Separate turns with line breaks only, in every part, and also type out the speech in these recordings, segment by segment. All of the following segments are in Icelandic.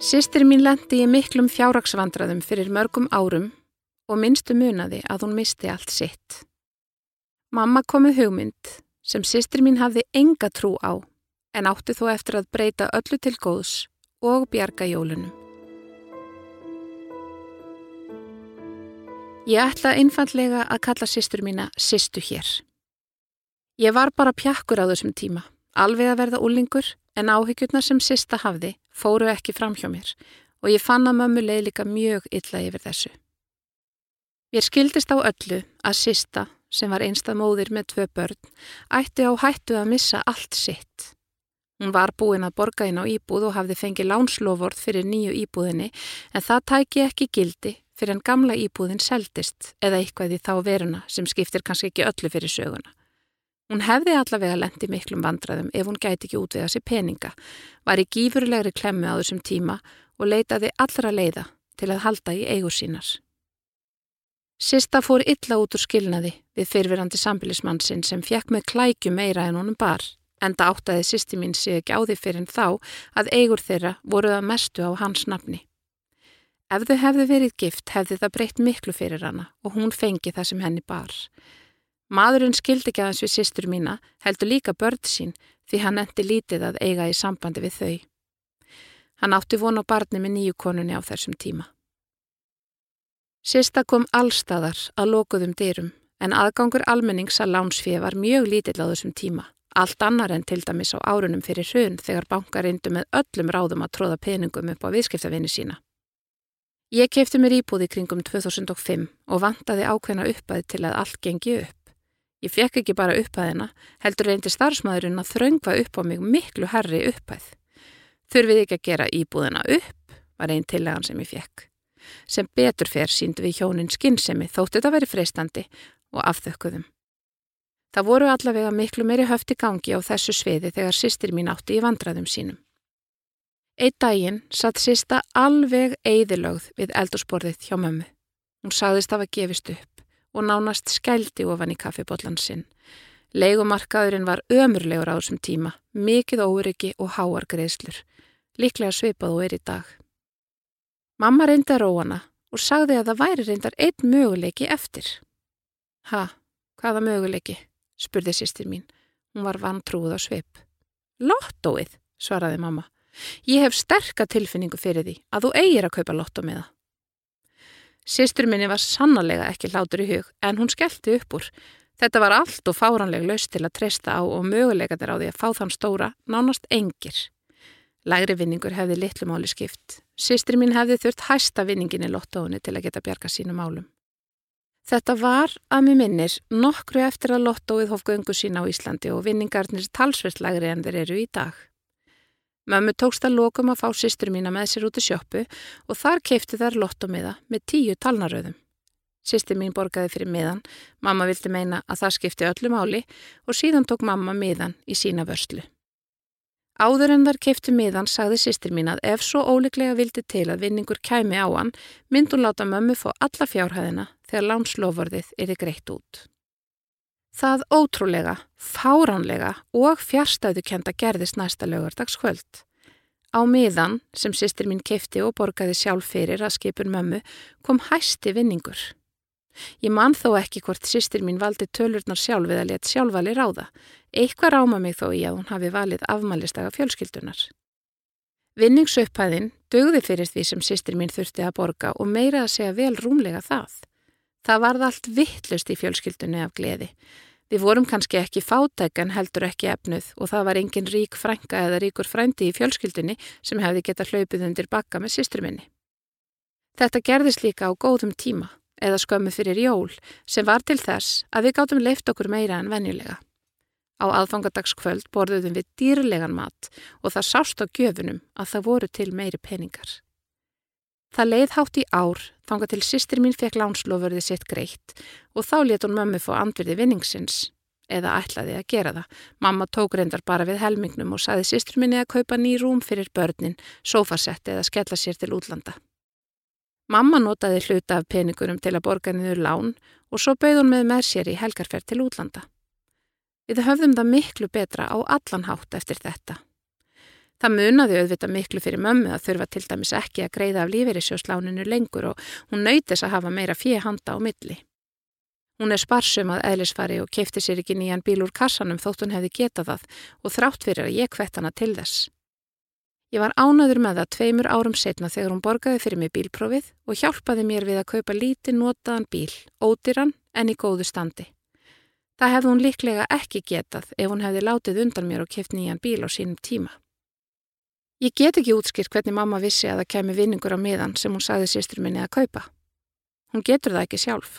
Sistir mín lendi í miklum fjárraksvandraðum fyrir mörgum árum og minnstu munaði að hún misti allt sitt. Mamma komið hugmynd sem sistir mín hafði enga trú á en átti þó eftir að breyta öllu til góðs og bjarga jólunum. Ég ætla einfallega að kalla sistur mína sistu hér. Ég var bara pjakkur á þessum tíma, alveg að verða úlingur en áhyggjurnar sem sista hafði fóru ekki fram hjá mér og ég fann að mömmu leið líka mjög illa yfir þessu. Mér skildist á öllu að sista, sem var einstað móðir með tvö börn, ætti á hættu að missa allt sitt. Hún var búin að borga inn á íbúð og hafði fengið lánsloford fyrir nýju íbúðinni en það tæki ekki gildi fyrir en gamla íbúðin seldist eða eitthvað í þá veruna sem skiptir kannski ekki öllu fyrir söguna. Hún hefði allavega lendi miklum vandraðum ef hún gæti ekki útvega sér peninga, var í gífurlegri klemmu á þessum tíma og leitaði allra leiða til að halda í eigur sínar. Sista fór illa út úr skilnaði við fyrfirandi sambilismannsinn sem fjekk með klækju meira en honum bar, enda áttaði sýsti mín sig ekki á því fyrir en þá að eigur þeirra voruð að mestu á hans nafni. Ef þau hefðu verið gift hefði það breytt miklu fyrir hana og hún fengi það sem henni bar. Maðurinn skildi ekki aðeins við sýstur mína, heldur líka börn sín því hann endi lítið að eiga í sambandi við þau. Hann átti vonu á barni með nýju konunni á þessum tíma. Sista kom allstaðar að lokuðum dyrum en aðgangur almennings að lánsfið var mjög lítill á þessum tíma. Allt annar en til dæmis á árunum fyrir hrun þegar bankar reyndu með öllum ráðum að tróða peningum upp á viðskiptavinni sína. Ég kefti mér íbúði kringum 2005 og vantaði ákveðna uppaði til að allt gengi upp. Ég fekk ekki bara upphæðina, heldur reyndi starfsmæðurinn að þraungva upp á mig miklu herri upphæð. Þurfið ekki að gera íbúðina upp, var einn tillagan sem ég fekk. Sem betur fer síndu við hjónin skinnsemi þóttu þetta veri freistandi og afþökkuðum. Það voru allavega miklu meiri höfti gangi á þessu sviði þegar sýstir mín átti í vandraðum sínum. Eitt daginn satt sýsta alveg eigðilögð við eldursporðið hjá mömmu. Hún sagðist að hafa gefist upp og nánast skældi ofan í kaffibotlan sinn. Leigumarkaðurinn var ömurlegur á þessum tíma, mikið óryggi og háar greiðslur, líklega svipað og er í dag. Mamma reyndi að róana og sagði að það væri reyndar einn möguleiki eftir. Ha, hvaða möguleiki? spurði sýstir mín. Hún var vantrúð á svip. Lottóið, svaraði mamma. Ég hef sterka tilfinningu fyrir því að þú eigir að kaupa lottó með það. Sistur minni var sannarlega ekki hlátur í hug en hún skellti upp úr. Þetta var allt og fáranleg laust til að treysta á og möguleikatir á því að fá þann stóra nánast engir. Lægri vinningur hefði litlumáli skipt. Sistri mín hefði þurft hæsta vinningin í lottóinu til að geta bjarga sínum álum. Þetta var, að mér minnir, nokkru eftir að lottóið hóf göngu sína á Íslandi og vinningarnir talsvert lægri en þeir eru í dag. Mömmu tókst að lokum að fá sýstur mína með sér út í sjöppu og þar keipti þær lottomiða með tíu talnaröðum. Sýstur mín borgaði fyrir miðan, mamma vildi meina að það skipti öllu máli og síðan tók mamma miðan í sína vörslu. Áður en þar keipti miðan sagði sýstur mín að ef svo óleglega vildi til að vinningur kæmi á hann, mynd hún láta mömmu fá alla fjárhæðina þegar lánslofurðið er greitt út. Það ótrúlega, fáránlega og fjárstæðukenda gerðist næsta lögardagskvöld. Á miðan, sem sýstir mín kefti og borgaði sjálf fyrir að skipun mömmu, kom hæsti vinningur. Ég man þó ekki hvort sýstir mín valdi tölurnar sjálf eða let sjálfvali ráða. Eitthvað ráma mig þó í að hún hafi valið afmælistaga fjölskyldunar. Vinningsupphæðin dögði fyrir því sem sýstir mín þurfti að borga og meira að segja vel rúmlega það. Það varð allt vittlust í fjölskyldunni af gleði. Við vorum kannski ekki fátækan heldur ekki efnuð og það var engin rík frænka eða ríkur frændi í fjölskyldunni sem hefði geta hlaupið undir bakka með sýstruminni. Þetta gerðist líka á góðum tíma eða skömmu fyrir jól sem var til þess að við gáttum leift okkur meira en venjulega. Á aðfangadagskvöld borðuðum við dýrlegan mat og það sást á gjöfunum að það voru til meiri peningar. Það leið hátt í ár, þanga til sýstir mín fekk lánslofurði sitt greitt og þá let hún mömmu fá andverði vinningsins, eða ætlaði að gera það. Mamma tók reyndar bara við helmingnum og saði sýstir minni að kaupa ný rúm fyrir börnin, sofasetti eða skella sér til útlanda. Mamma notaði hluta af peningurum til að borga niður lán og svo bauð hún með með sér í helgarferð til útlanda. Við höfðum það miklu betra á allan hátt eftir þetta. Það munaði auðvitað miklu fyrir mömmu að þurfa til dæmis ekki að greiða af lífeyrissjósláninu lengur og hún nöytis að hafa meira fjehanda á milli. Hún er sparsum að eðlisfari og keipti sér ekki nýjan bíl úr kassanum þótt hún hefði getað það og þrátt fyrir að ég kvett hana til þess. Ég var ánaður með það tveimur árum setna þegar hún borgaði fyrir mig bílprófið og hjálpaði mér við að kaupa lítið notaðan bíl, ódýran en í góðu standi. Það hefði hún líklega ekki getað ef hún hefði látið undan mér og keipt nýjan bíl á sínum tíma. Ég get ekki útskýrt hvernig mamma vissi að það kemi vinningur á miðan sem hún sagði sýstur minni að kaupa. Hún getur það ekki sjálf.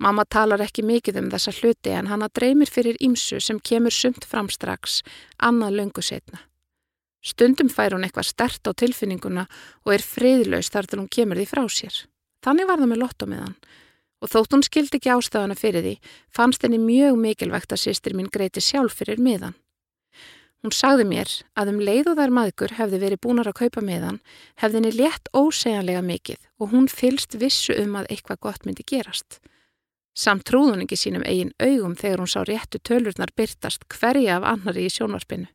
Mamma talar ekki mikið um þessa hluti en hana dreymir fyrir ímsu sem kemur sumt fram strax, annað löngu setna. Stundum fær hún eitthvað stert á tilfinninguna og er friðlaus þar til hún kemur því frá sér. Þannig var það með lottomiðan og þótt hún skildi ekki ástafana fyrir því, fannst henni mjög mikilvægt að sýstir mín greiti sjálf fyrir miðan. Hún sagði mér að um leið og þær maðgur hefði verið búinar að kaupa meðan hefði henni létt ósegjanlega mikið og hún fylst vissu um að eitthvað gott myndi gerast. Samt trúðun ekki sínum eigin augum þegar hún sá réttu tölurnar byrtast hverja af annari í sjónvarpinu.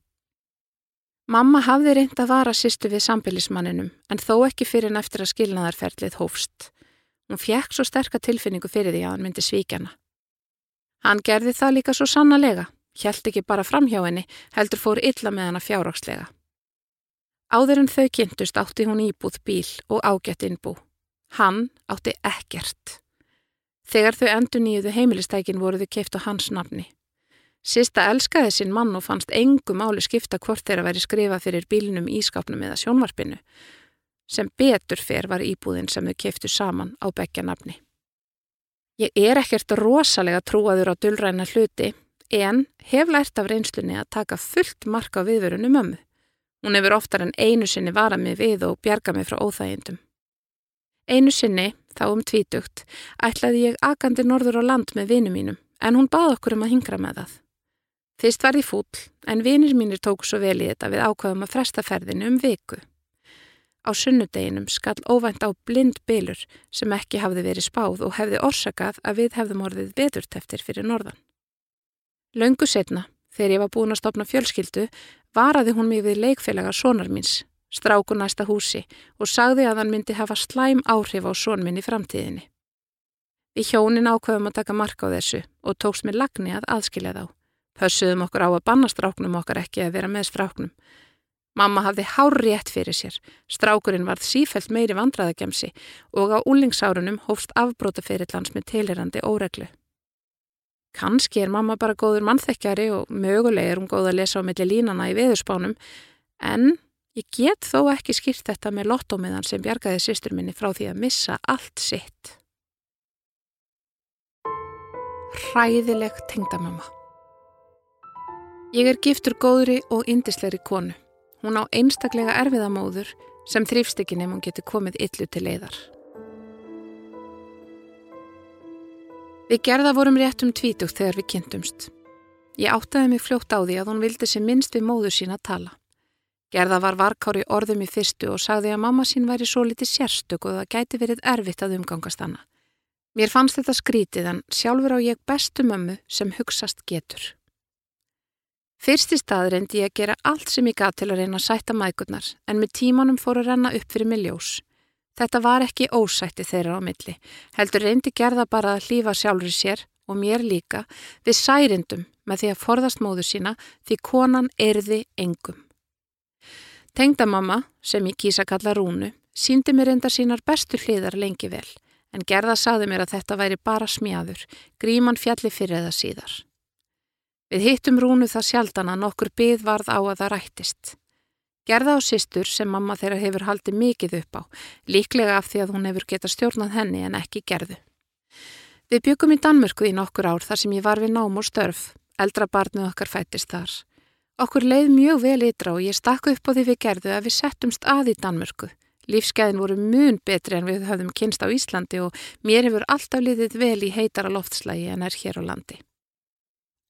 Mamma hafði reynd að vara sýstu við sambilismanninum en þó ekki fyrir en eftir að skilnaðarferðlið hófst. Hún fjekk svo sterka tilfinningu fyrir því að hann myndi svíkjana. Hann gerði það líka svo sannalega. Hjælt ekki bara fram hjá henni, heldur fór illa með hana fjárrakslega. Áður en þau kynntust átti hún íbúð bíl og ágætt innbú. Hann átti ekkert. Þegar þau endur nýjuðu heimilistækin voru þau keift á hans nafni. Sista elskaði sinn mann og fannst engu máli skipta hvort þeirra væri skrifað fyrir bílinum, ískapnum eða sjónvarpinu. Sem betur fer var íbúðin sem þau keiftu saman á begja nafni. Ég er ekkert rosalega trúaður á dullræna hluti en hef lært af reynslunni að taka fullt marka á viðverunum mömmu. Hún hefur oftar en einu sinni varað mig við og bjarga mig frá óþægindum. Einu sinni, þá um tvítugt, ætlaði ég akandi norður á land með vinu mínum, en hún bað okkur um að hingra með það. Fyrst var því fúll, en vinir mínir tóku svo vel í þetta við ákvaðum að fresta ferðinu um viku. Á sunnudeginum skall óvænt á blind bylur sem ekki hafði verið spáð og hefði orsakað að við hefðum orðið veðurteftir fyrir norðan. Laungu setna, þegar ég var búin að stopna fjölskyldu, varaði hún mig við leikfélaga sonar míns, stráku næsta húsi og sagði að hann myndi hafa slæm áhrif á son minn í framtíðinni. Við hjónin ákveðum að taka marka á þessu og tókst með lagni að aðskilja þá. Pössuðum okkur á að banna stráknum okkar ekki að vera með stráknum. Mamma hafði hár rétt fyrir sér. Strákurinn varð sífælt meiri vandraðagemsi og á úlingsárunum hófst afbrótaferillans með tilherandi óreglu. Kanski er mamma bara góður mannþekkjari og möguleg er hún góð að lesa á milli línana í veðurspánum en ég get þó ekki skýrt þetta með lottómiðan sem bjargaði sýstur minni frá því að missa allt sitt. Ræðileg tengdamamma Ég er giftur góðri og indislegri konu. Hún á einstaklega erfiðamóður sem þrýfst ekki nefn hún getur komið illu til leiðar. Við gerða vorum rétt um tvítugt þegar við kynntumst. Ég áttaði mig fljótt á því að hún vildi sem minnst við móður sín að tala. Gerða var varkári orðum í fyrstu og sagði að mamma sín væri svo litið sérstök og það gæti verið erfitt að umgangast hana. Mér fannst þetta skrítið en sjálfur á ég bestu mömmu sem hugsast getur. Fyrst í stað reyndi ég að gera allt sem ég gaf til að reyna að sætta mækurnar en með tímanum fór að renna upp fyrir milljós. Þetta var ekki ósætti þeirra á milli, heldur reyndi gerða bara að hlýfa sjálfur sér og mér líka við særindum með því að forðast móðu sína því konan erði engum. Tengdamamma, sem ég kýsa kalla Rúnu, síndi mér enda sínar bestu hliðar lengi vel, en gerða saði mér að þetta væri bara smjáður, gríman fjalli fyrir eða síðar. Við hittum Rúnu það sjaldan að nokkur byð varð á að það rættist. Gerða á sýstur sem mamma þeirra hefur haldið mikið upp á, líklega af því að hún hefur getað stjórnað henni en ekki gerðu. Við byggum í Danmörku í nokkur ár þar sem ég var við nám og störf, eldra barnið okkar fættist þar. Okkur leið mjög vel ytra og ég stakku upp á því við gerðu að við settumst að í Danmörku, Lífsgæðin voru mun betri en við höfðum kynst á Íslandi og mér hefur alltaf liðið vel í heitara loftslægi en er hér á landi.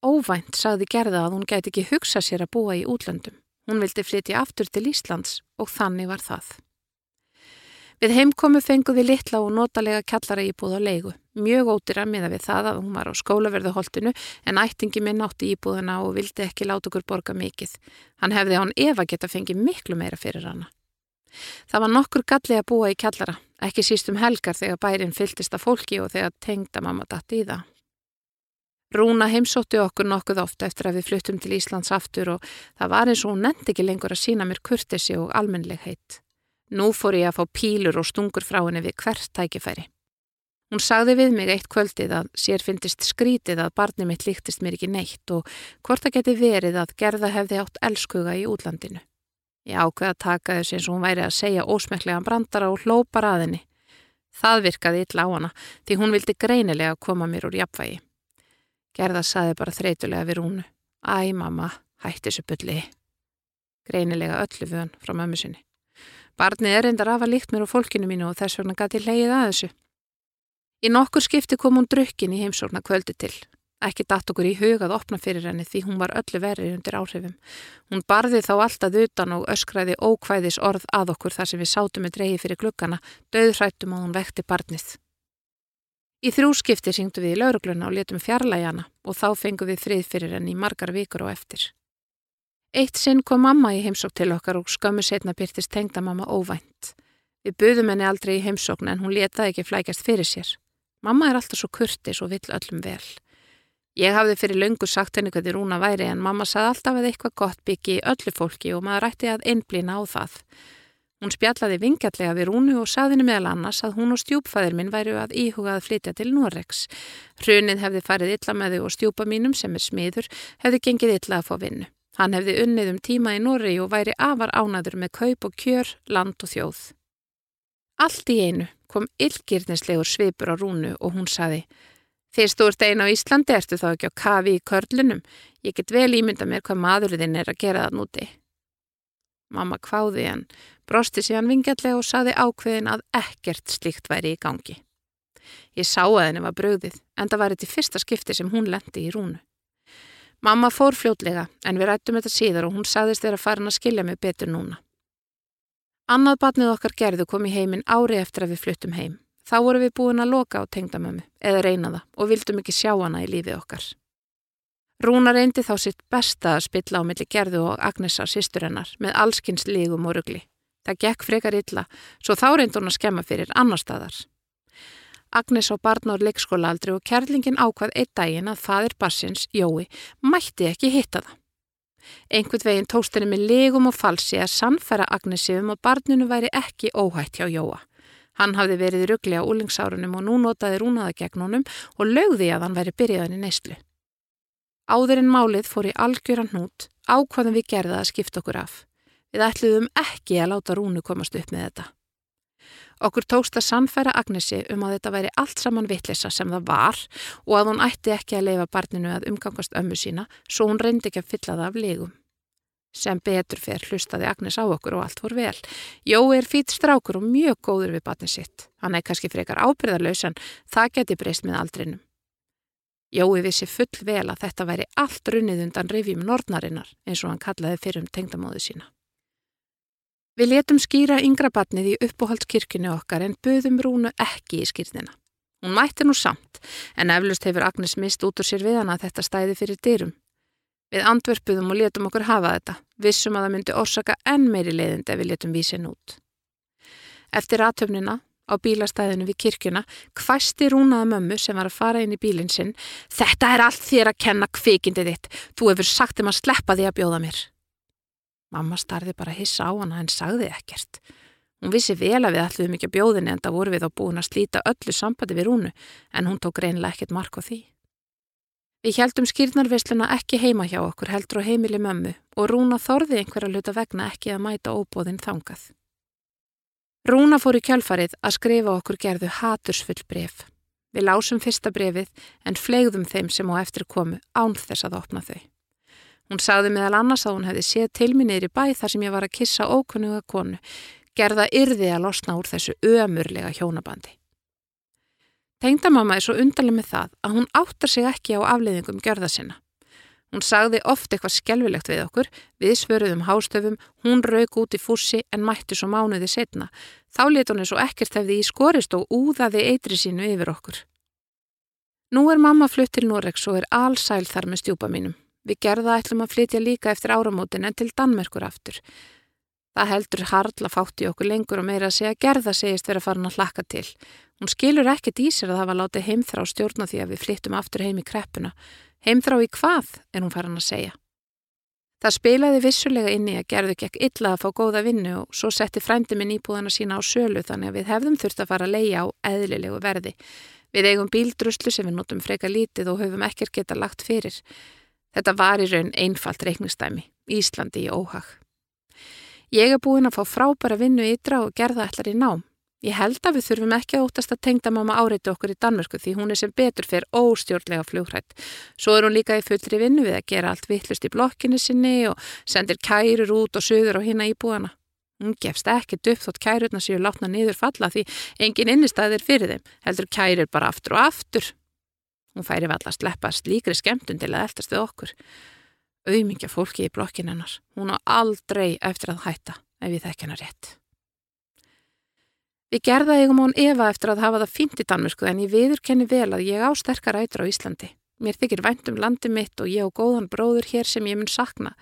Óvænt sagði gerða að hún gæti ekki hugsa sér að búa í útlöndum. Hún vildi flytja aftur til Íslands og þannig var það. Við heimkomu fenguð við litla og notalega kjallara íbúð á leigu. Mjög ótira miða við það að hún var á skólaverðuholtinu en ættingi minn átti íbúðuna og vildi ekki láta okkur borga mikið. Hann hefði án Eva geta fengið miklu meira fyrir hana. Það var nokkur galli að búa í kjallara, ekki síst um helgar þegar bærin fylltist af fólki og þegar tengda mamma dætt í það. Rúna heimsótti okkur nokkuð ofta eftir að við fluttum til Íslands aftur og það var eins og hún nefndi ekki lengur að sína mér kurtesi og almenleg heitt. Nú fór ég að fá pílur og stungur frá henni við hvert tækifæri. Hún sagði við mig eitt kvöldið að sér fyndist skrítið að barni mitt líktist mér ekki neitt og hvort það geti verið að gerða hefði átt elskuga í útlandinu. Ég ákveði að taka þessu eins og hún væri að segja ósmeklegan brandara og hlópar að henni. Það virkaði illa á hana því hún vildi greinilega koma mér úr jafnvægi. Gerða saði bara þreytulega við rúnu. Æ, mamma, hætti þessu bylli. Greinilega öllu vön frá mömmu sinni. Barnið er reyndar af að líkt mér og fólkinu mínu og þess vegna gæti leið að þessu. Í nokkur skipti kom hún drukkin í heimsórna kvöldi til. Ekki datt okkur í hugað opna fyrir henni því hún var öllu verið undir áhrifum. Hún barði þá alltaf utan og öskræði ókvæðis orð að okkur þar sem við sátum með dreygi fyrir glukkana, döðrættum og hún vekti barnið. Í þrjúskipti syngdu við í laurugluna og letum fjarlægjana og þá fengum við frið fyrir henni í margar vikur og eftir. Eitt sinn kom mamma í heimsók til okkar og skömmu setna byrtist tengda mamma óvænt. Við buðum henni aldrei í heimsókn en hún letaði ekki flækjast fyrir sér. Mamma er alltaf svo kurtis og vill öllum vel. Ég hafði fyrir löngu sagt henni hvernig Rúna væri en mamma sagði alltaf að eitthvað gott byggi öllu fólki og maður ætti að einblýna á það. Hún spjallaði vingjallega við Rúnu og sagði henni meðal annars að hún og stjúpfæðir minn væru að íhuga að flytja til Norex. Hrunið hefði farið illa með þau og stjúpa mínum sem er smiður hefði gengið illa að fá vinnu. Hann hefði unnið um tíma í Norri og væri afar ánaður með kaup og kjör, land og þjóð. Allt í einu kom illgirnislegur svipur á Rúnu og hún saði Fyrst þú ert eina á Íslandi ertu þá ekki á kafi í körlunum. Ég get vel ímynda mér hvað maðurinn er að gera það núti. Mamma kváði hann, brosti síðan vingjallega og saði ákveðin að ekkert slíkt væri í gangi. Ég sá að henni var bröðið, en það var þetta fyrsta skipti sem hún lendi í rúnu. Mamma fór fljótlega, en við rættum þetta síðar og hún saðist þeirra farin að skilja mig betur núna. Annað batnið okkar gerðu kom í heiminn ári eftir að við fluttum heim. Þá vorum við búin að loka á tengdamömmu eða reyna það og vildum ekki sjá hana í lífið okkar. Rúna reyndi þá sitt besta að spilla á milli gerðu og Agnesar sýstur hennar með allskynns lígum og ruggli. Það gekk frekar illa, svo þá reyndi hún að skemma fyrir annar staðar. Agnes á barn á leikskólaaldri og kærlingin ákvað eitt daginn að fadir barsins, Jói, mætti ekki hitta það. Einhvern veginn tóst henni með legum og falsi að sannfæra Agnesi um að barninu væri ekki óhætt hjá Jóa. Hann hafði verið ruggli á úlingsárunum og nú notaði rúnaða gegn honum og lögði að hann væri byrjaðan í neyslu. Áðurinn málið fór í algjöran hnút, ákvaðum við gerða að skipta okkur af. Við ætluðum ekki að láta rúnu komast upp með þetta. Okkur tókst að sannfæra Agnesi um að þetta væri allt saman vittlisa sem það var og að hún ætti ekki að leifa barninu að umgangast ömmu sína svo hún reyndi ekki að fylla það af legum. Sem betur fer hlustaði Agnes á okkur og allt fór vel. Jói er fýtt strákur og mjög góður við batni sitt. Hann er kannski frekar ábyrðarlaus en það geti breyst með aldrinum. Jói vissi full vel að þetta væri allt runnið undan rifjum nornarinnar eins og hann kallaði fyrir um tengdamóðu sína. Við letum skýra yngra batnið í uppóhaldskirkunu okkar en buðum Rúnu ekki í skýrnina. Hún mætti nú samt en eflust hefur Agnes mist út úr sér við hana að þetta stæði fyrir dyrum. Við andverpuðum og letum okkur hafa þetta, vissum að það myndi orsaka enn meiri leiðind ef við letum vísin út. Eftir aðtöfnina á bílastæðinu við kirkjuna hvæsti rúnaða mömmu sem var að fara inn í bílinn sinn Þetta er allt þér að kenna kvikindið þitt, þú hefur sagt um að sleppa því að bjóða mér. Mamma starði bara hissa á hana en sagði ekkert. Hún vissi vel að við ætluðum ekki að bjóðinni en það voru við á búin að slíta öllu sambandi við rúnu en hún tók reynilega ekkert mark á því. Við heldum skýrnarvisluna ekki heima hjá okkur heldur á heimili mömmu og Rúna þorði einhverja luta vegna ekki að mæta óbóðin þangað. Rúna fór í kjálfarið að skrifa okkur gerðu hatursfull bref. Við lásum fyrsta brefið en flegðum þeim sem á eftir komu án þess að opna þau. Hún sagði meðal annars að hún hefði séð til mér neyri bæ þar sem ég var að kissa ókunnuga konu. Gerða yrði að losna úr þessu ömurlega hjónabandi. Tengdamamma er svo undarlega með það að hún áttar sig ekki á afleiðingum gjörða sinna. Hún sagði oft eitthvað skjálfilegt við okkur, við svöruðum hástöfum, hún rauk út í fússi en mætti svo mánuði setna. Þá let hún eins og ekkert hefði í skorist og úðaði eitri sínu yfir okkur. Nú er mamma flutt til Noregs og er allsæl þar með stjúpa mínum. Við gerða ætlum að flytja líka eftir áramótin en til Danmerkur aftur. Það heldur hardla fátt í okkur lengur og meira að segja gerða segist vera farin að hlakka til. Hún skilur ekkert í sér að það var látið heimþrá stjórna því að við flyttum aftur heim í kreppuna. Heimþrá í hvað, er hún farin að segja. Það spilaði vissulega inni að gerðu gekk illa að fá góða vinnu og svo setti frændi minn íbúðana sína á sölu þannig að við hefðum þurft að fara að leia á eðlilegu verði. Við eigum bíldruslu sem við notum freka lítið og höfum ekkert geta lagt fyrir. Þetta var í raun einfalt reiknistæmi, Íslandi í óhag. Ég er búin að fá frábæra vinnu ytra og gerða allar í nám. Ég held að við þurfum ekki að óttast að tengda mamma áreiti okkur í Danmörku því hún er sem betur fyrir óstjórnlega fljóhrætt. Svo er hún líka í fullri vinnu við að gera allt vittlust í blokkinu sinni og sendir kærur út og söður á hinna íbúana. Hún gefst ekki döpt þótt kærurna séu látna niður falla því engin innistæðir fyrir þeim, heldur kærur bara aftur og aftur. Hún færi valla að sleppast líkri skemmtun til að eldast við okkur. Auðmingja fólki í blokkinu hennar. Hún á aldrei eftir að hætta ef ég þekk hennar rétt. Við gerða eigum án Eva eftir að hafa það fínt í Danmörsku en ég viðurkenni vel að ég á sterkar ætur á Íslandi. Mér þykir vænt um landi mitt og ég á góðan bróður hér sem ég mun sakna.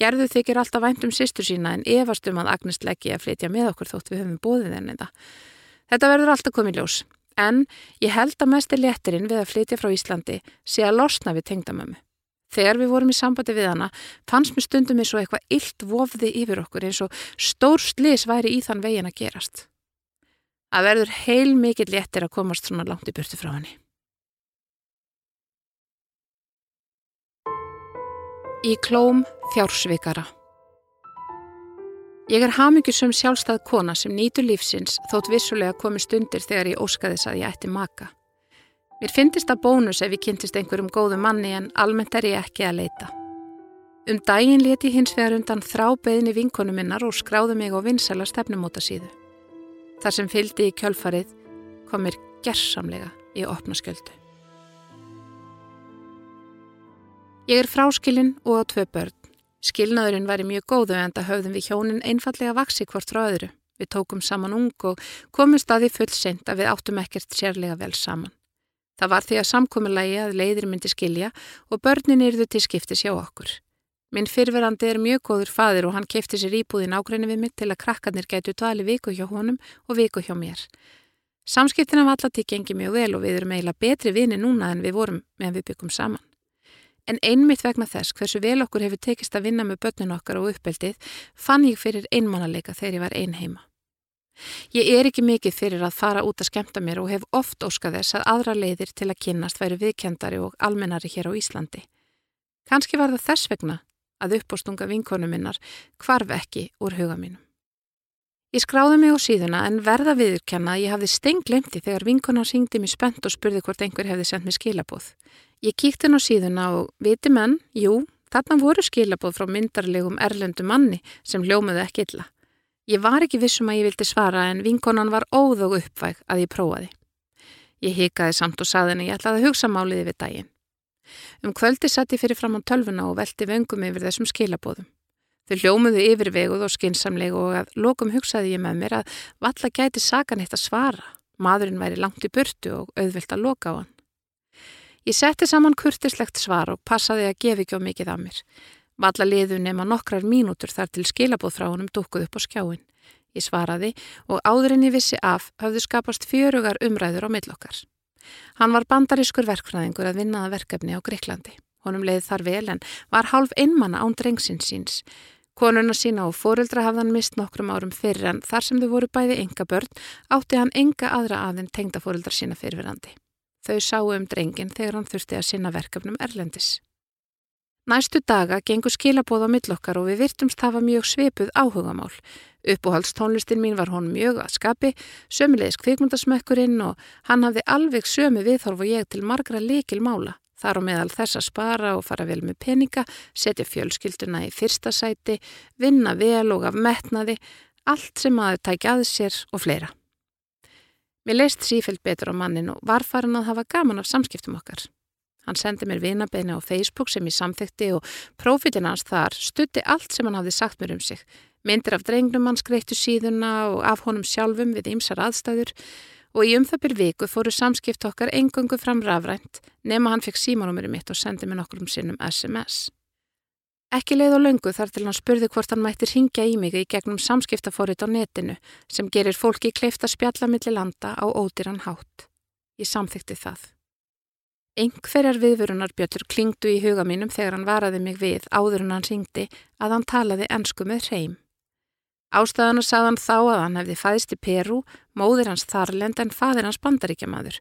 Gerðu þykir alltaf vænt um sýstur sína en efast um að Agnist leggji að flytja með okkur þótt við höfum bóðið henni það. Þetta verður alltaf komið ljós. En ég held að mest er léttirinn við að flytja frá Íslandi sé að losna við tengdamömmu. Þegar við vorum í sambandi við hana fannst mér stundum eins og eitthvað illt vofði yfir okkur eins og stór slis væri í þann vegin að gerast að verður heil mikið léttir að komast svona langt í burtu frá henni. Í klóm fjársvikara Ég er hamingjusum sjálfstæð kona sem nýtur lífsins þótt vissulega komi stundir þegar ég óskaðis að ég ætti maka. Mér finnist það bónus ef ég kynntist einhverjum góðu manni en almennt er ég ekki að leita. Um daginn leti hins vegar undan þrá beðni vinkonu minnar og skráði mig á vinsala stefnumóta síðu. Þar sem fyldi í kjölfarið komir gerðsamlega í opna skjöldu. Ég er fráskilinn og á tvö börn. Skilnaðurinn væri mjög góðu en það höfðum við hjónin einfallega vaksi hvort frá öðru. Við tókum saman ung og komum staði full sent að við áttum ekkert sérlega vel saman. Það var því að samkominnlægi að leiðir myndi skilja og börnin yrðu til skiptis hjá okkur. Minn fyrverandi er mjög góður fadir og hann kefti sér íbúðin ágræni við mig til að krakkarnir gætu dvali viku hjá honum og viku hjá mér. Samskiptina var alltaf til gengi mjög vel og við erum eiginlega betri vini núna en við vorum meðan við byggum saman. En einmitt vegna þess hversu vel okkur hefur tekist að vinna með börnin okkar og uppeldið fann ég fyrir einmannalega þegar ég var ein heima. Ég er ekki mikið fyrir að fara út að skemta mér og hef oft óskað þess að aðra leiðir til að kynnast væri viðkjandari og almennari hér á Íslandi. Kanski var það þess vegna að uppbóstunga vinkonu minnar kvarf ekki úr huga mínum. Ég skráði mig á síðuna en verða viðurkenna að ég hafði stenglemti þegar vinkona syngdi mér spennt og spurði hvort einhver hefði sendt mér skilabóð. Ég kíkti henn á síðuna og viti menn, jú, þarna voru skilabóð frá myndarlegum erlendu manni sem hljómaði ekki illa. Ég var ekki vissum að ég vildi svara en vinkonan var óð og uppvæg að ég prófaði. Ég hikaði samt og saði henni ég ætlaði að hugsa máliði við daginn. Um kvöldi satt ég fyrir fram á tölvuna og velti vöngum yfir þessum skilabóðum. Þau hljómuðu yfirveguð og skinsamleg og að lokum hugsaði ég með mér að valla gæti sakan eitt að svara. Madurinn væri langt í burtu og auðvilt að loka á hann. Ég setti saman kurtislegt svar og passaði að gefi ekki á mikið af mér. Valla liðu nema nokkrar mínútur þar til skilabóð frá honum dukkuð upp á skjáin. Ég svaraði og áðurinn ég vissi af hafðu skapast fjörugar umræður á millokkar. Hann var bandarískur verkfræðingur að vinnaða verkefni á Greiklandi. Honum leiði þar vel en var hálf einmanna án drengsins síns. Konuna sína og fóreldra hafði hann mist nokkrum árum fyrir en þar sem þau voru bæði enga börn átti hann enga aðra aðein tengda fóreldra sína fyrirverandi. Þau sáu um drengin þegar hann þurfti að sinna verkefnum Erlendis. Næstu daga gengur skilabóð á millokkar og við virtumst hafa mjög sveipuð áhugamál. Uppúhaldstónlistin mín var hon mjög að skapi, sömulegis kvikmundasmökkurinn og hann hafði alveg sömu viðhorf og ég til margra likil mála. Þar á meðal þess að spara og fara vel með peninga, setja fjölskylduna í fyrsta sæti, vinna vel og af metnaði, Allt sem maður tækja að sér og fleira. Mér leist sífælt betur á mannin og var farin að hafa gaman af samskiptum okkar. Hann sendi mér vinabeina á Facebook sem ég samþykti og prófitin hans þar stutti allt sem hann hafði sagt mér um sig. Myndir af drengnum hans greittu síðuna og af honum sjálfum við ymsar aðstæður og í um það byrj viku fóru samskipt okkar engungu fram rafrænt nema hann fekk símanúmeri mitt og sendi mér nokkur um sinnum SMS. Ekki leið og löngu þar til hann spurði hvort hann mætti ringja í mig í gegnum samskiptafórit á netinu sem gerir fólki kleifta spjallamilli landa á ódýran hátt. Ég samþykti það. Engferjar viðvörunar Björn klingdu í huga mínum þegar hann varaði mig við áður en hann ringdi að hann talaði ennsku með hreim. Ástæðan og sagðan þá að hann hefði fæðist í Peru, móðir hans Þarlend en fadir hans bandaríkjamaður.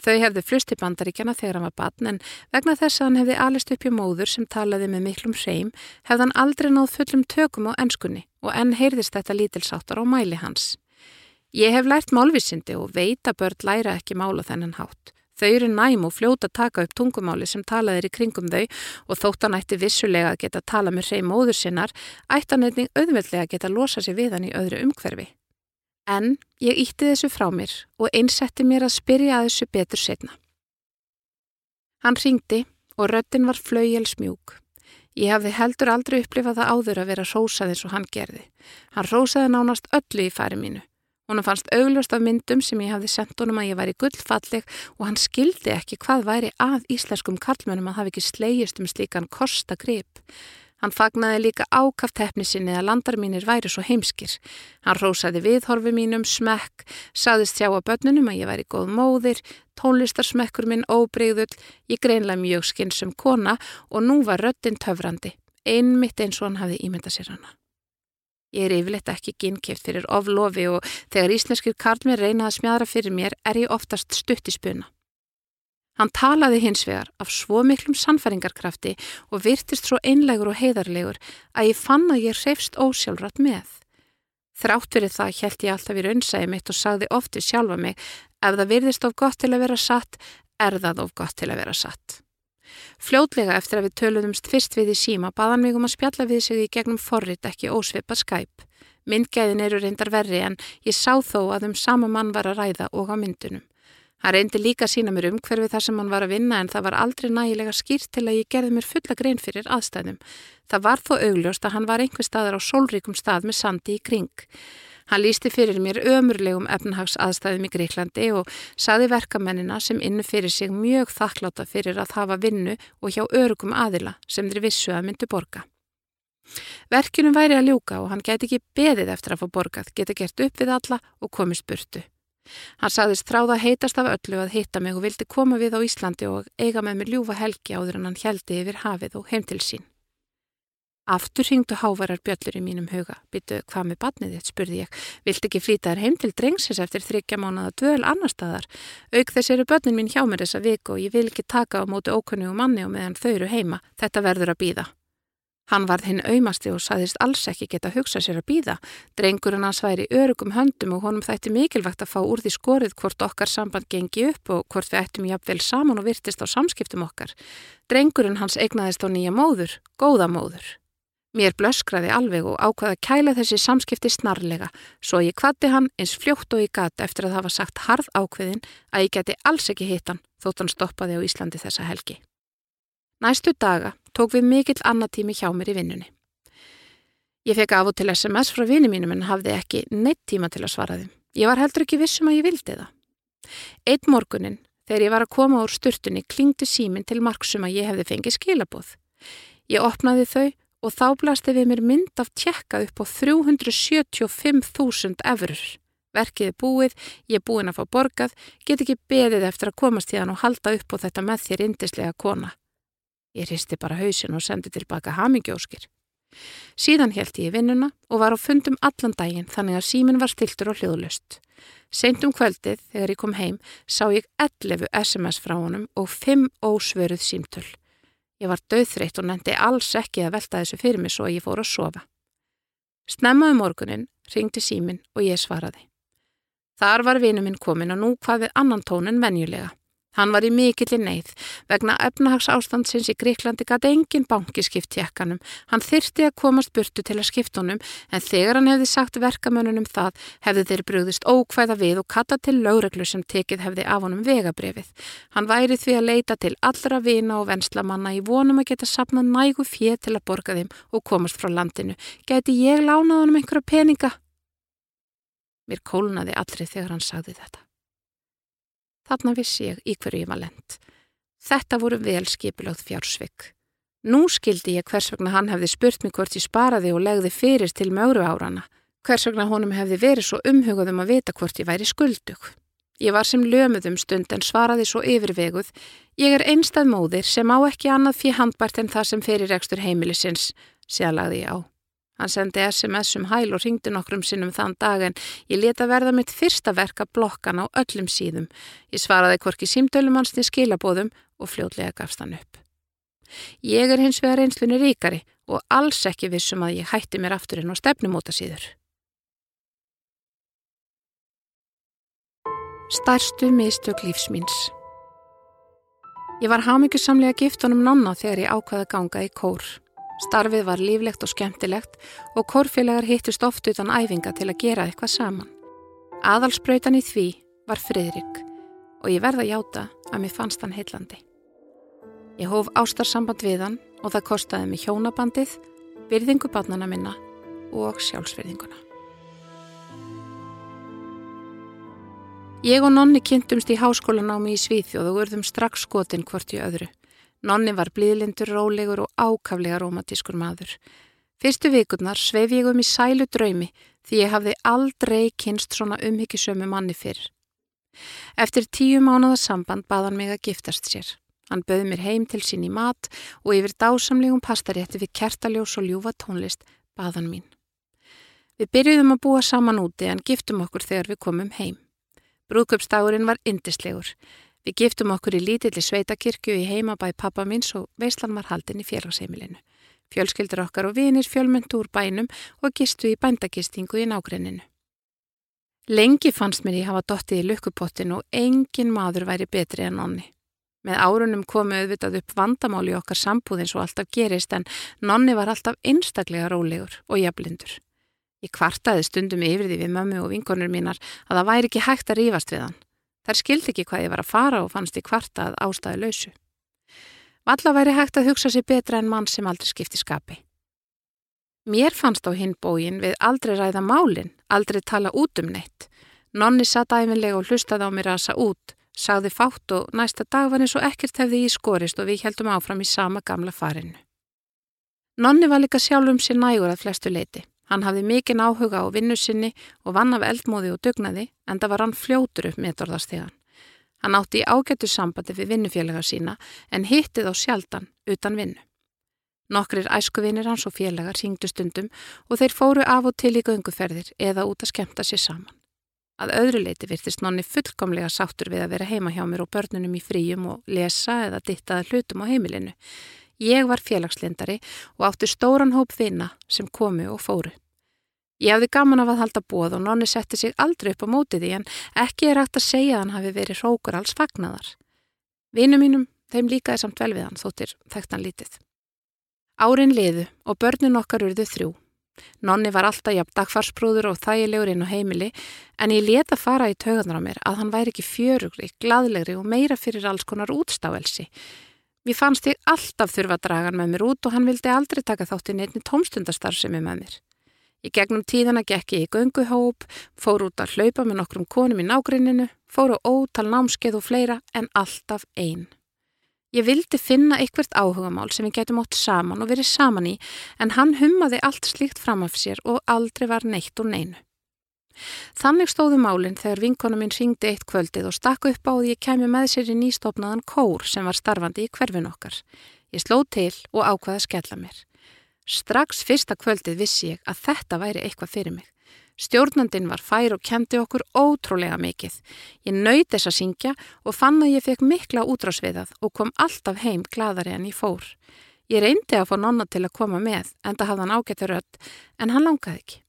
Þau hefði flust í bandaríkjana þegar hann var batn en vegna þess að hann hefði alist upp í móður sem talaði með miklum hreim hefði hann aldrei náð fullum tökum á ennskunni og enn heyrðist þetta lítilsáttar á mæli hans. Ég hef lært málvísindi og veit að börn læra ekki mála þennan hátt. Þau eru næm og fljóta að taka upp tungumáli sem talaðir í kringum þau og þóttan ætti vissulega að geta tala með hreim móður sinnar, ættan einnig auðveldlega að geta losa sér við hann í öðru umhverfi. En ég ítti þessu frá mér og einsetti mér að spyrja að þessu betur setna. Hann ringdi og röttin var flaugjel smjúk. Ég hafði heldur aldrei upplifað það áður að vera rósað eins og hann gerði. Hann rósaði nánast öllu í færi mínu. Hún fannst augljóst af myndum sem ég hafði sendt honum að ég væri gullfalleg og hann skildi ekki hvað væri að íslenskum karlmönum að hafa ekki slegist um slíkan kostagrip. Hann fagnaði líka ákaft hefni sinni að landar mínir væri svo heimskir. Hann rósaði viðhorfi mínum, smekk, saðist sjá að börnunum að ég væri góð móðir, tónlistarsmekkur minn óbreyðull, ég greinlega mjög skynsum kona og nú var röttin töfrandi, einmitt eins og hann hafi ímyndað sér hana. Ég er yfirleitt ekki ginnkjöft fyrir oflofi og þegar íslenskir karlmir reyna að smjadra fyrir mér er ég oftast stutt í spuna. Hann talaði hins vegar af svo miklum sannfæringarkrafti og virtist svo einlegur og heiðarlegur að ég fann að ég reyfst ósjálfrat með. Þrátt fyrir það held ég alltaf í raunsæði mitt og sagði ofti sjálfa mig ef það virðist of gott til að vera satt, er það of gott til að vera satt. Fljótlega eftir að við töluðumst fyrst við í síma baðan mig um að spjalla við sig í gegnum forrit ekki ósvipa skæp. Myndgæðin eru reyndar verri en ég sá þó að um sama mann var að ræða og á myndunum. Hann reyndi líka að sína mér um hverfi þar sem hann var að vinna en það var aldrei nægilega skýrt til að ég gerði mér fulla grein fyrir aðstæðum. Það var þó augljóst að hann var einhver staðar á sólríkum stað með sandi í kring. Hann lísti fyrir mér ömurlegum efnahags aðstæðum í Greiklandi og saði verkamennina sem innu fyrir sig mjög þakkláta fyrir að hafa vinnu og hjá örugum aðila sem þeir vissu að myndu borga. Verkinum væri að ljúka og hann geti ekki beðið eftir að fá borgað, geta gert upp við alla og komist burtu. Hann saðist þráða heitast af öllu að hitta mig og vildi koma við á Íslandi og eiga með mér ljúfa helgi áður en hann heldi yfir hafið og heim til sín. Aftur hringdu hávarar bjöllur í mínum huga. Byttu, hvað með batnið þitt, spurði ég. Vilt ekki flýta þér heim til drengsins eftir þryggja mánuða dvöl annar staðar? Auk þess eru börnin mín hjá mér þessa viku og ég vil ekki taka á móti ókunnugu manni og meðan þau eru heima. Þetta verður að býða. Hann varð hinn auðmasti og saðist alls ekki geta hugsað sér að býða. Drengurinn hans væri örugum höndum og honum þætti mikilvægt að fá úr því skorið hvort okkar samband gengi upp og hvort við ættum jafnvel saman og virtist á samskiptum okkar. Drengurinn hans eignaðist á nýja móður, góða móður. Mér blöskraði alveg og ákvaði að kæla þessi samskipti snarlega, svo ég kvatti hann eins fljótt og ég gata eftir að hafa sagt harð ákveðin að ég geti alls ekki hitt hann þótt hann stoppaði á Íslandi þessa helgi. Næstu daga tók við mikill annatími hjá mér í vinnunni. Ég fekk af og til SMS frá vinni mínum en hafði ekki neitt tíma til að svara þeim. Ég var heldur ekki vissum að ég vildi það. Eitt morgunin, þegar ég var að koma úr sturtunni, klingdi símin til marksum að ég hefði fengið skilabóð. Ég opnaði þau og þá blasti við mér mynd af tjekka upp á 375.000 eurur. Verkið er búið, ég er búin að fá borgað, get ekki beðið eftir að komast í hann og halda upp á þetta með þér indislega kona. Ég hristi bara hausin og sendi tilbaka hamingjóskir. Síðan held ég í vinnuna og var á fundum allan daginn þannig að símin var stiltur og hljóðlust. Seint um kvöldið, þegar ég kom heim, sá ég 11 SMS frá honum og 5 ósvöruð símtöl. Ég var döðþreytt og nefndi alls ekki að velta þessu fyrir mig svo að ég fór að sofa. Snemmaði um morgunin, ringdi símin og ég svaraði. Þar var vinu minn komin og nú hvað við annan tónin venjulega. Hann var í mikilli neyð. Vegna efnahags ástandsins í Greiklandi gæti engin banki skipt tjekkanum. Hann þyrti að komast burtu til að skipta honum en þegar hann hefði sagt verkamönunum það hefði þeir brúðist ókvæða við og katta til lögreglu sem tekið hefði af honum vegabrefið. Hann væri því að leita til allra vina og venslamanna í vonum að geta sapnað nægu fér til að borga þeim og komast frá landinu. Gæti ég lánað honum einhverja peninga? Mér kólnaði allri þegar hann sagði þetta. Þarna vissi ég í hverju ég var lent. Þetta voru vel skipilögð fjársvik. Nú skildi ég hvers vegna hann hefði spurt mig hvort ég sparaði og legði fyrir til mögru árana. Hvers vegna honum hefði verið svo umhugað um að vita hvort ég væri skuldug. Ég var sem lömuðum stund en svaraði svo yfirveguð. Ég er einstað móðir sem á ekki annað fyrir handbært en það sem fyrir rekstur heimilisins, séðalagði ég á. Hann sendi SMS um hæl og ringdi nokkrum sinnum þann dag en ég leta verða mitt fyrsta verka blokkan á öllum síðum. Ég svaraði hvorki símtölumannsni skilabóðum og fljótlega gafst hann upp. Ég er hins vegar einslunni ríkari og alls ekki vissum að ég hætti mér afturinn á stefnumóta síður. Starstu mistök lífsmýns Ég var hafmyggjusamlega gift honum nonna þegar ég ákvaði ganga í kór. Starfið var líflegt og skemmtilegt og kórfélagar hittust oft utan æfinga til að gera eitthvað saman. Aðalspröytan í því var Fridrik og ég verða játa að mér fannst hann heillandi. Ég hóf ástarsamband við hann og það kostiði mig hjónabandið, virðingu barnana minna og sjálfsverðinguna. Ég og nonni kynntumst í háskólanámi í Svíþjóð og urðum strax skotin hvort í öðru. Nonni var blíðlindur, rólegur og ákaflega romantískur maður. Fyrstu vikurnar sveif ég um í sælu draumi því ég hafði aldrei kynst svona umhyggisömu manni fyrr. Eftir tíu mánuða samband baðan mig að giftast sér. Hann bauð mér heim til sín í mat og yfir dásamlegum pastarétti við kertaljós og ljúfa tónlist baðan mín. Við byrjuðum að búa saman úti en giftum okkur þegar við komum heim. Brúðköpstagurinn var indislegur. Við giftum okkur í lítilli sveitakirkju í heimabæ pappa minns og veislan var haldin í félagsheimilinu. Fjölskyldur okkar og vinir fjölmyndu úr bænum og gistu í bændagistingu í nágrenninu. Lengi fannst mér ég hafa dottið í lukkupottin og engin maður væri betri en nonni. Með árunum komu auðvitað upp vandamáli okkar sambúðins og alltaf gerist en nonni var alltaf einstaklega rólegur og jafblindur. Ég kvartaði stundum yfir því við mömmu og vinkonur mínar að það væri ekki hægt að rífast við hann. Þær skildi ekki hvað ég var að fara og fannst í kvartað ástæðu lausu. Valla væri hægt að hugsa sér betra en mann sem aldrei skipti skapi. Mér fannst á hinn bógin við aldrei ræða málinn, aldrei tala út um neitt. Nonni satt æfinlega og hlustaði á mér að sa út, sagði fátt og næsta dag var eins og ekkert hefði í skorist og við heldum áfram í sama gamla farinu. Nonni var líka sjálf um sér nægur að flestu leiti. Hann hafði mikinn áhuga á vinnu sinni og vann af eldmóði og dugnaði en það var hann fljótur upp meðdorðastegan. Hann átti í ágættu sambandi við vinnufélaga sína en hittið á sjaldan utan vinnu. Nokkrir æskuvinir hans og félagar syngdu stundum og þeir fóru af og til í gönguferðir eða út að skemta sér saman. Að öðru leiti virtist nonni fullkomlega sáttur við að vera heima hjá mér og börnunum í fríum og lesa eða dittaða hlutum á heimilinu. Ég var félagslindari og átti stóran hóp vina sem komu og fóru. Ég hafði gaman af að halda bóð og nonni setti sig aldrei upp á mótið í en ekki er hægt að segja að hann hafi verið hrókur alls fagnadar. Vinu mínum, þeim líkaði samt vel við hann þóttir þekktan lítið. Árin liðu og börnin okkar urðu þrjú. Nonni var alltaf jafn dagfarsprúður og þægilegur inn á heimili en ég leta fara í tögarnar á mér að hann væri ekki fjörugri, gladlegri og meira fyrir alls konar útstáelsi. Mér fannst ég alltaf þurfa að draga hann með mér út og hann vildi aldrei taka þátt í neittni tómstundastarfsemi með mér. Í gegnum tíðana gekk ég í gönguhóp, fór út að hlaupa með nokkrum konum í nágrinninu, fór á ótal námskeið og fleira en alltaf einn. Ég vildi finna ykkvert áhugamál sem við getum átt saman og verið saman í en hann hummaði allt slíkt fram af sér og aldrei var neitt og neinu. Þannig stóðu málinn þegar vinkona mín ringdi eitt kvöldið og stakku upp á því ég kemi með sér í nýstofnaðan kór sem var starfandi í hverfin okkar. Ég sló til og ákvaði að skella mér. Strax fyrsta kvöldið vissi ég að þetta væri eitthvað fyrir mig. Stjórnandin var fær og kendi okkur ótrúlega mikið. Ég nöyt þess að syngja og fann að ég fekk mikla útrásviðað og kom alltaf heim gladari en ég fór. Ég reyndi að fá nonna til að koma með en það hafði hann ágættur öll en hann langaði ekki.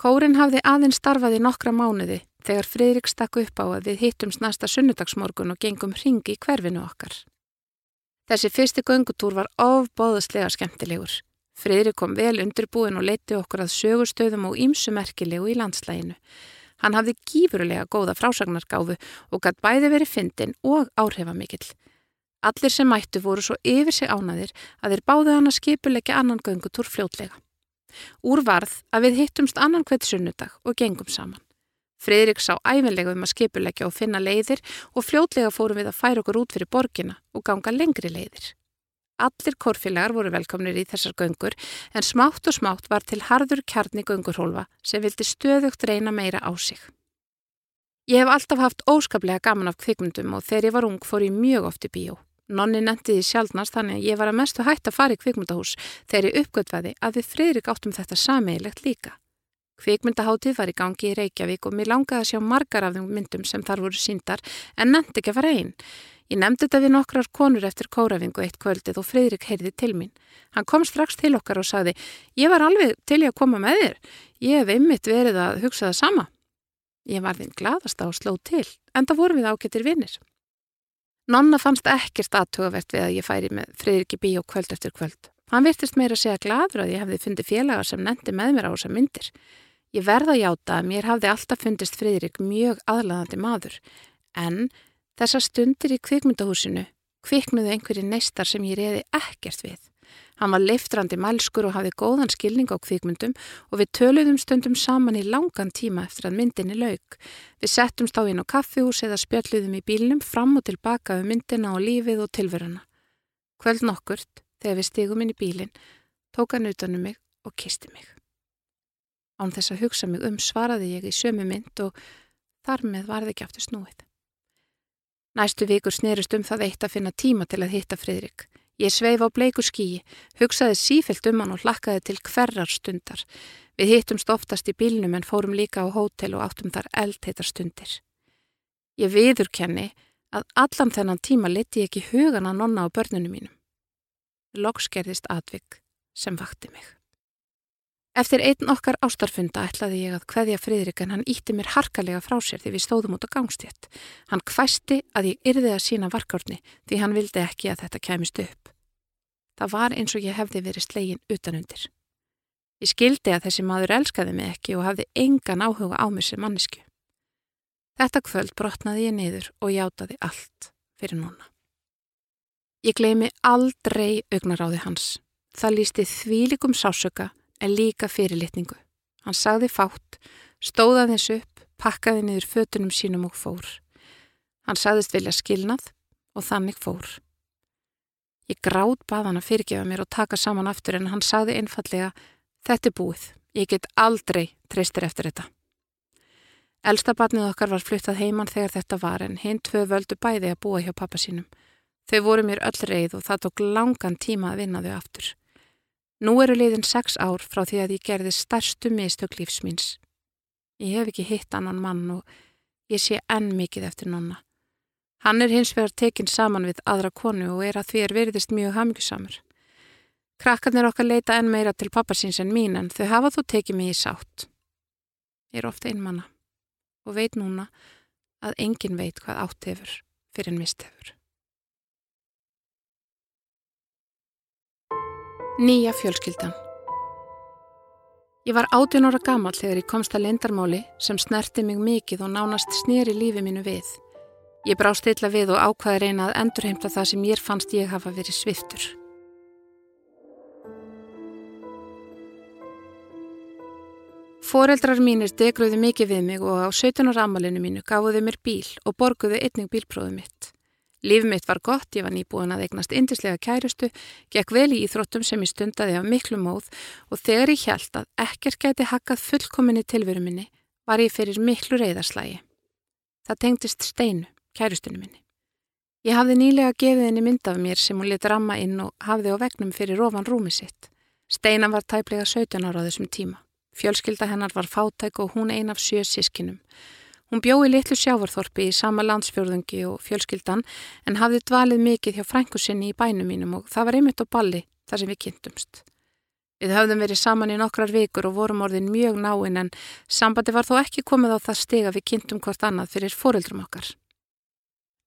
Kórin hafði aðeins starfaði nokkra mánuði þegar Fridrik stakk upp á að við hittumst næsta sunnudagsmorgun og gengum ringi í hverfinu okkar. Þessi fyrsti göngutúr var ofbóðslega skemmtilegur. Fridrik kom vel undirbúin og leiti okkur að sögustöðum og ímsumerkilegu í landslæginu. Hann hafði gífurulega góða frásagnargáfu og gætt bæði verið fyndin og áhrifamikill. Allir sem mættu voru svo yfir sig ánaðir að þeir báðu hann að skipuleggja annan göngutúr fljótlega. Úr varð að við hittumst annan hvert sunnudag og gengum saman. Fridrik sá æfinlega um að skipuleggja og finna leiðir og fljótlega fórum við að færa okkur út fyrir borgina og ganga lengri leiðir. Allir korfilegar voru velkomnir í þessar göngur en smátt og smátt var til harður kjarni göngurhólfa sem vildi stöðugt reyna meira á sig. Ég hef alltaf haft óskaplega gaman af kvikmyndum og þegar ég var ung fór ég mjög oft í bíó. Nonni nefndi því sjálfnast þannig að ég var að mestu hægt að fara í kvikmyndahús þegar ég uppgötvaði að við friðrik áttum þetta sameigilegt líka. Kvikmyndaháttið var í gangi í Reykjavík og mér langaði að sjá margar af þeim myndum sem þar voru síndar en nefndi ekki að fara einn. Ég nefndi þetta við nokkrar konur eftir kórafingu eitt kvöldið og Fridrik heyrði til mín. Hann kom strax til okkar og sagði Ég var alveg til ég að koma með þér. Ég hef einmitt verið að hugsa það sama. Ég var þinn gladast á að sló til en það voru við ágættir vinnir. Nonna fannst ekkert aðtugavert við að ég færi með Fridrik í bíó kvöld eftir kvöld. Hann virtist meira að segja gladur að ég hefði fundið félagar sem nefndi með mér á þessa myndir. Ég verða að játa að mér hafði alltaf fundist Fridrik mjög aðlaðandi maður, en þessa stundir í kvikmyndahúsinu kviknuðu einhverju neistar sem ég reyði ekkert við. Hann var leiftrandi mælskur og hafði góðan skilning á kvikmyndum og við töluðum stundum saman í langan tíma eftir að myndinni lauk. Við settumst á á kaffihús eða spjalluðum í bílnum fram og tilbaka um myndina og lífið og tilveruna. Kvöld nokkurt, þegar við stigum inn í bílinn, tók hann utanum mig og kisti mig. Án þess að hugsa mig um svaraði ég í sömu mynd og þar með varði ekki aftur snúið. Næstu vikur snerist um það eitt að finna tíma til að hitta Fridrik. Ég sveif á bleiku skíi, hugsaði sífelt um hann og hlakkaði til hverjar stundar. Við hittumst oftast í bílnum en fórum líka á hótel og áttum þar eldheitar stundir. Ég viðurkenni að allan þennan tíma leti ég ekki hugan að nonna á börnunum mínum. Loks gerðist atvik sem vakti mig. Eftir einn okkar ástarfunda ætlaði ég að hveðja Fridrik en hann ítti mér harkalega frá sér því við stóðum út á gangstétt. Hann hvæsti að ég yrði að sína varkárni því hann vildi ekki að þetta kæmist upp. Það var eins og ég hefði verið slegin utanundir. Ég skildi að þessi maður elskaði mig ekki og hafði engan áhuga á mig sem mannesku. Þetta kvöld brotnaði ég niður og játaði allt fyrir núna. Ég gleymi aldrei augnaráði hans. Það lísti þvílikum sásöka en líka fyrirlitningu. Hann sagði fátt, stóða þess upp, pakkaði niður fötunum sínum og fór. Hann sagðist vilja skilnað og þannig fór. Ég gráð bað hann að fyrirgefa mér og taka saman aftur en hann sagði einfallega Þetta er búið, ég get aldrei treystir eftir þetta. Elstabatnið okkar var fluttað heimann þegar þetta var en hinn tvö völdu bæði að búa hjá pappa sínum. Þau voru mér öll reið og það tók langan tíma að vinna þau aftur. Nú eru liðin sex ár frá því að ég gerði stærstu mistök lífsmýns. Ég hef ekki hitt annan mann og ég sé enn mikið eftir nonna. Hann er hins vegar tekinn saman við aðra konu og er að því er veriðist mjög hamingjusamur. Krakkarnir okkar leita enn meira til pappasins en mín en þau hafa þú tekið mig í sátt. Ég er ofta einmanna og veit núna að engin veit hvað átt hefur fyrir en mist hefur. Nýja fjölskyldan Ég var 18 ára gammal þegar ég komst að lendarmáli sem snerti mig mikið og nánast snýri lífi mínu við. Ég brá stilla við og ákvaði reyna að endurheimta það sem ég fannst ég hafa verið sviftur. Fóreldrar mínir degröðu mikið við mig og á 17 ára amalinu mínu gafuðu mér bíl og borguðu einning bílpróðu mitt. Líf mitt var gott, ég var nýbúin að eignast indislega kærustu, gekk vel í íþróttum sem ég stundaði af miklu móð og þegar ég held að ekkert gæti hakkað fullkominni tilveru minni var ég fyrir miklu reyðarslægi. Það tengdist Steinu, kærustinu minni. Ég hafði nýlega gefið henni mynd af mér sem hún lit ramma inn og hafði á vegnum fyrir ofan rúmi sitt. Steina var tæplega 17 ára á þessum tíma. Fjölskylda hennar var fátæk og hún ein af sjö sískinum. Hún bjóði litlu sjávarþorpi í sama landsfjörðungi og fjölskyldan en hafði dvalið mikið hjá frængu sinni í bænum mínum og það var einmitt á balli þar sem við kynntumst. Við höfðum verið saman í nokkrar vikur og vorum orðin mjög náinn en sambandi var þó ekki komið á það stiga við kynntum hvort annað fyrir fóreldrum okkar.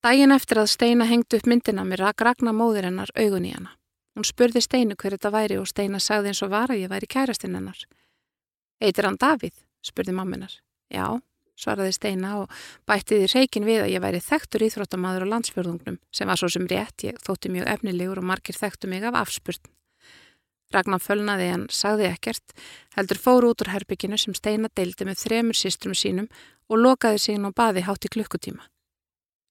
Dægin eftir að Steina hengdi upp myndina mér rak ragna móðir hennar augun í hana. Hún spurði Steinu hver þetta væri og Steina sagði eins og var að ég væri kærastinn hennar. Eitir hann Davíð? spurði mamminar. Já, svaraði Steina og bætti því reikin við að ég væri þekktur íþróttamaður á landsfjörðungnum sem var svo sem rétt, ég þótti mjög efnilegur og margir þekktu mig af afspurn. Ragnar fölnaði en sagði ekkert, heldur fóru út úr herbygginu sem Steina deildi með þremur sístrum sínum og lokaði inn á baði hátt í klukkutíma.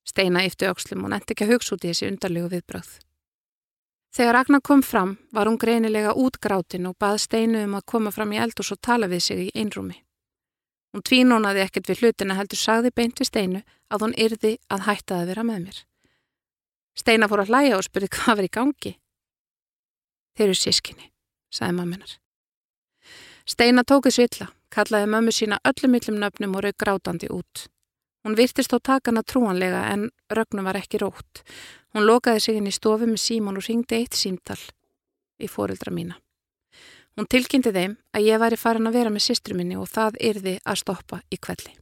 Steina yfti aukslum og netti ekki að hugsa út í þessi undarlegu viðbröð. Þegar Ragnar kom fram var hún greinilega útgrátin og bað Steinu um að koma fram í eldus og tala við sig í einrúmi. Hún tvínónaði ekkert við hlutina heldur sagði beint við Steinu að hún yrði að hætta að vera með mér. Steina fór að hlæja og spurði hvað var í gangi. Þeir eru sískinni sagði mamminar. Steina tókið svilla, kallaði mömmu sína öllum yllum nöfnum og raug grátandi út. Hún virtist á takana trúanlega en rögnum var ekki rótt. Hún lokaði sig inn í stofu með símón og ringdi eitt símtal í fóreldra mína. Hún tilkynnti þeim að ég væri farin að vera með sistru minni og það yrði að stoppa í kvelli.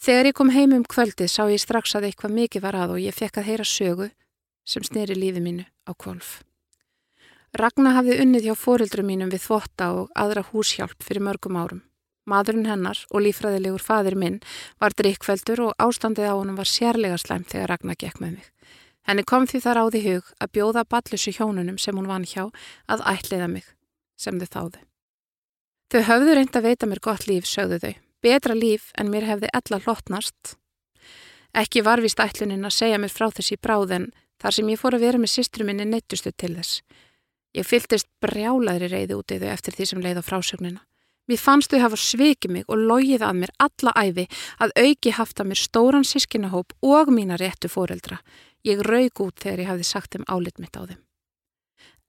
Þegar ég kom heim um kvöldið sá ég strax að eitthvað mikið var að og ég fekk að heyra sögu sem sneri lífi mínu á kvolf. Ragnar hafði unnið hjá fóreldrum mínum við þvotta og aðra húshjálp fyrir mörgum árum. Madurinn hennar og lífræðilegur fadir minn var drikkveldur og ástandið á honum var sérlega slæmt þegar Ragnar gekk með mig. Henni kom því þar á því hug að bjóða ballusu hjónunum sem hún vann hjá að ætliða mig, sem þau þáðu. Þau höfðu reynd að veita mér gott líf, sögðu þau. Betra líf en mér hefði ella hlottnast. Ekki var vist ætlunin að segja mér frá þessi bráðen þar sem ég fór að vera með sistru minni neittustu til þess. Ég fyltist brjálaðri reyði út í þau eftir því sem leið á frásögnina. Mér fannst þau hafa svikið mig og logið að mér alla æfi að auki haft að mér stóran sískinahóp og mína réttu fóreldra. Ég raug út þegar ég hafði sagt þeim álit mitt á þeim.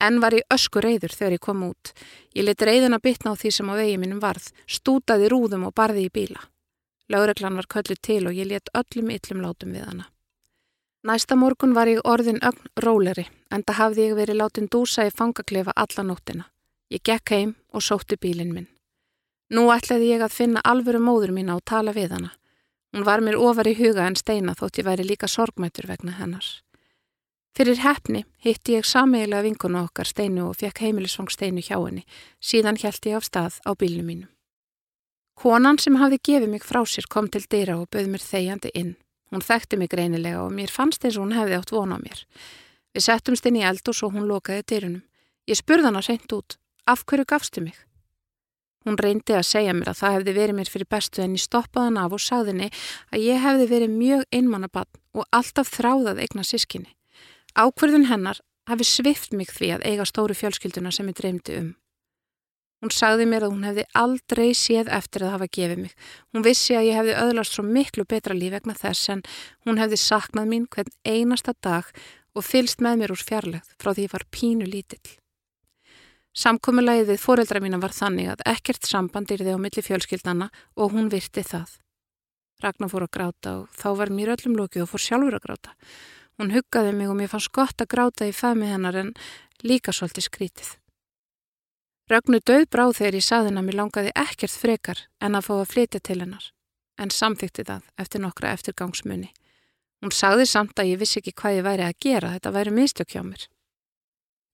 En var ég ösku reyður þegar ég kom út. Ég let reyðina bitna á því sem á vegi mínum varð, stútaði rúðum og barði í bíla. Láreglan var kölluð til og ég let öllum yllum látum við hana. Næsta morgun var ég orðin ögn róleri en það hafði ég verið látin dúsa í fangaklefa alla nóttina. Ég gekk heim og sótti bílinn minn. Nú ætlaði ég að finna alvöru móður mín á að tala við hana. Hún var mér ofar í huga en steina þótt ég væri líka sorgmætur vegna hennar. Fyrir hefni hitti ég sameigilega vinkuna okkar steinu og fekk heimilisvang steinu hjá henni. Síðan held ég af stað á bílnum mínum. Konan sem hafi gefið mig frá sér kom til dýra og bauð mér þegjandi inn. Hún þekkti mig greinilega og mér fannst eins og hún hefði átt vona á mér. Við settumst inn í eld og svo hún lokaði dyrunum. Ég spurði hana seint út, af hverju gafstu mig? Hún reyndi að segja mér að það hefði verið mér fyrir bestu en ég stoppaði hann af og sagðinni að ég hefði verið mjög einmannabann og alltaf þráðað eigna sískinni. Ákverðun hennar hafi svift mig því að eiga stóru fjölskylduna sem ég dreymdi um. Hún sagði mér að hún hefði aldrei séð eftir að hafa gefið mig. Hún vissi að ég hefði öðlast svo miklu betra líf vegna þess en hún hefði saknað mín hvern einasta dag og fylst með mér úr fjarlægð frá því ég var pínu lítill. Samkommulagið við fóreldra mína var þannig að ekkert samband þið á milli fjölskyldana og hún virti það. Ragnar fór að gráta og þá var mér öllum lókið og fór sjálfur að gráta. Hún huggaði mig og mér fannst gott að gráta í fæmi hennar en líka svolítið skrítið. Rögnu döð bráð þegar ég saði hennar mér langaði ekkert frekar en að fá að flytja til hennar, en samþykti það eftir nokkra eftirgangsmunni. Hún sagði samt að ég vissi ekki hvað ég væri að gera, þetta væri mistök hjá mér.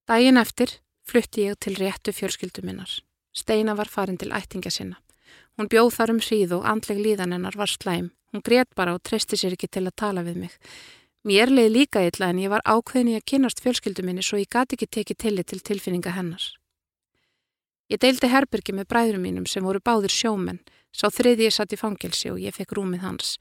Dægin eftir flutti ég til réttu fjölskyldu minnar. Steina var farin til ættinga sinna. Hún bjóð þar um hríð og andleg líðan hennar var slæm. Hún grétt bara og treysti sér ekki til að tala við mig. Mér leiði líka illa en ég var ákveðin í að kynast fjölskyldu minni svo ég gati ekki tekið tillit til tilfinninga hennar. Ég deildi herbyrgi með bræðurum mínum sem voru báðir sjómenn, sá þriði ég satt í fangelsi og ég fekk rúmið hans.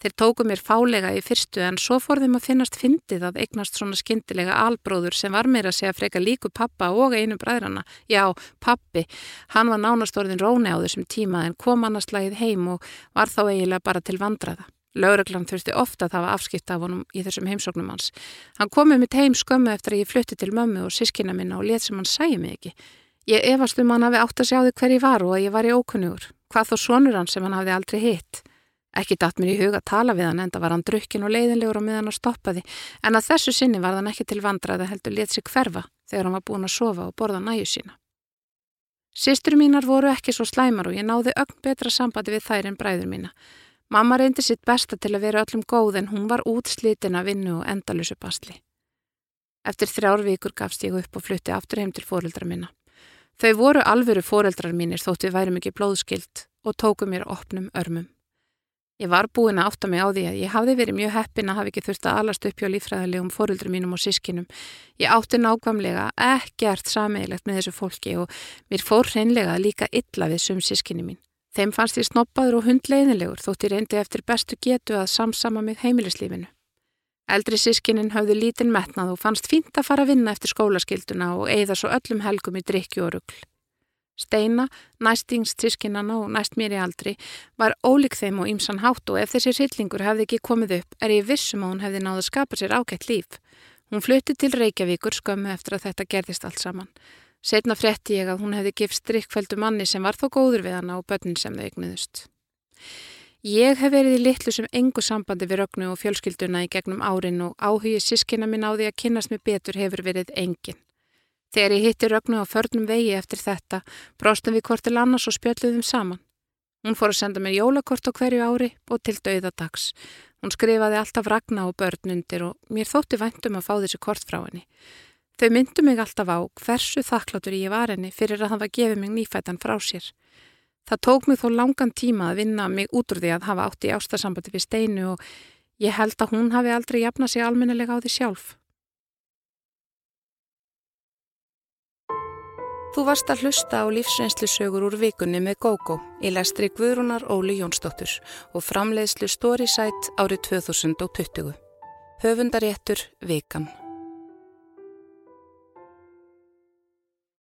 Þeir tóku mér fálega í fyrstu en svo fór þeim að finnast fyndið að eignast svona skindilega albróður sem var meira að segja freka líku pappa og einu bræðrana. Já, pappi, hann var nánastorðin róni á þessum tíma en kom annars lagið heim og var þá eiginlega bara til vandraða. Laureglan þurfti ofta að hafa afskipt af honum í þessum heimsóknum hans. Hann komið mitt heim skömmu eftir að ég flutti til mömmu og sískina minna og let sem hann sæði mig ekki. Ég efast um hann hafi átt að sjá þig hver ég var og að ég var í ókunnugur. Hvað þó svonur hann sem hann hafði aldrei hitt? Ekki datt mér í huga að tala við hann enda var hann drukkin og leiðinlegur á miðan að stoppa því en að þessu sinni var hann ekki til vandraði heldur let sig hverfa þegar hann var búin að sofa og borða næju sína. Sistur mínar voru ekki svo slæmar og ég náði ögn betra sambandi við þær en bræður mína. Mamma reyndi sitt besta til að vera öllum góð en hún var útslitin að vinnu og endalusu basli. Eftir þrjár vikur gafst ég upp og flutti aftur heim til fóreldra minna. Þau voru alvöru fóreldrar mínir þótt við værum ekki blóðskilt og tóku mér opnum örmum. Ég var búin að átta mig á því að ég hafði verið mjög heppin að hafa ekki þurft að alast upp hjá lífræðilegum fóruldrum mínum og sískinum. Ég átti nákvæmlega ekkert sameigilegt með þessu fólki og mér fór hreinlega líka illa við sum sískinni mín. Þeim fannst ég snoppaður og hundleiðilegur þótt ég reyndi eftir bestu getu að samsama mig heimilislífinu. Eldri sískinin hafði lítinn metnað og fannst fínt að fara að vinna eftir skólaskilduna og eigða svo öllum helgum í drikju og ruggl. Steina, næstingssískinana og næst mér í aldri, var ólík þeim og ýmsan hátt og ef þessi rillingur hefði ekki komið upp er ég vissum að hún hefði náðu að skapa sér ágætt líf. Hún flutti til Reykjavíkur skömmu eftir að þetta gerðist allt saman. Setna fretti ég að hún hefði gift strikkfældu manni sem var þó góður við hana og börnin sem þau eignuðust. Ég hef verið í litlu sem engu sambandi við rögnu og fjölskylduna í gegnum árin og áhugið sískina minn á því að kynast mig betur hefur verið engin. Þegar ég hitti Rögnu á förnum vegi eftir þetta, bróstum við hvort til annars og spjöldluðum saman. Hún fór að senda mér jólakort á hverju ári og til dauðadags. Hún skrifaði alltaf Ragna og börn undir og mér þótti væntum að fá þessi kort frá henni. Þau myndu mig alltaf á hversu þakkláttur ég var henni fyrir að hafa gefið mig nýfætan frá sér. Það tók mig þó langan tíma að vinna mig út úr því að hafa átt í ástasambandi við steinu og ég held að hún hafi aldrei jafnað sig almennelega á því sjálf. Þú varst að hlusta á lífsreynslusögur úr vikunni með GóGó í lestri Guðrúnar Óli Jónsdóttur og framleiðslu Storysight árið 2020. Höfundaréttur Vikan.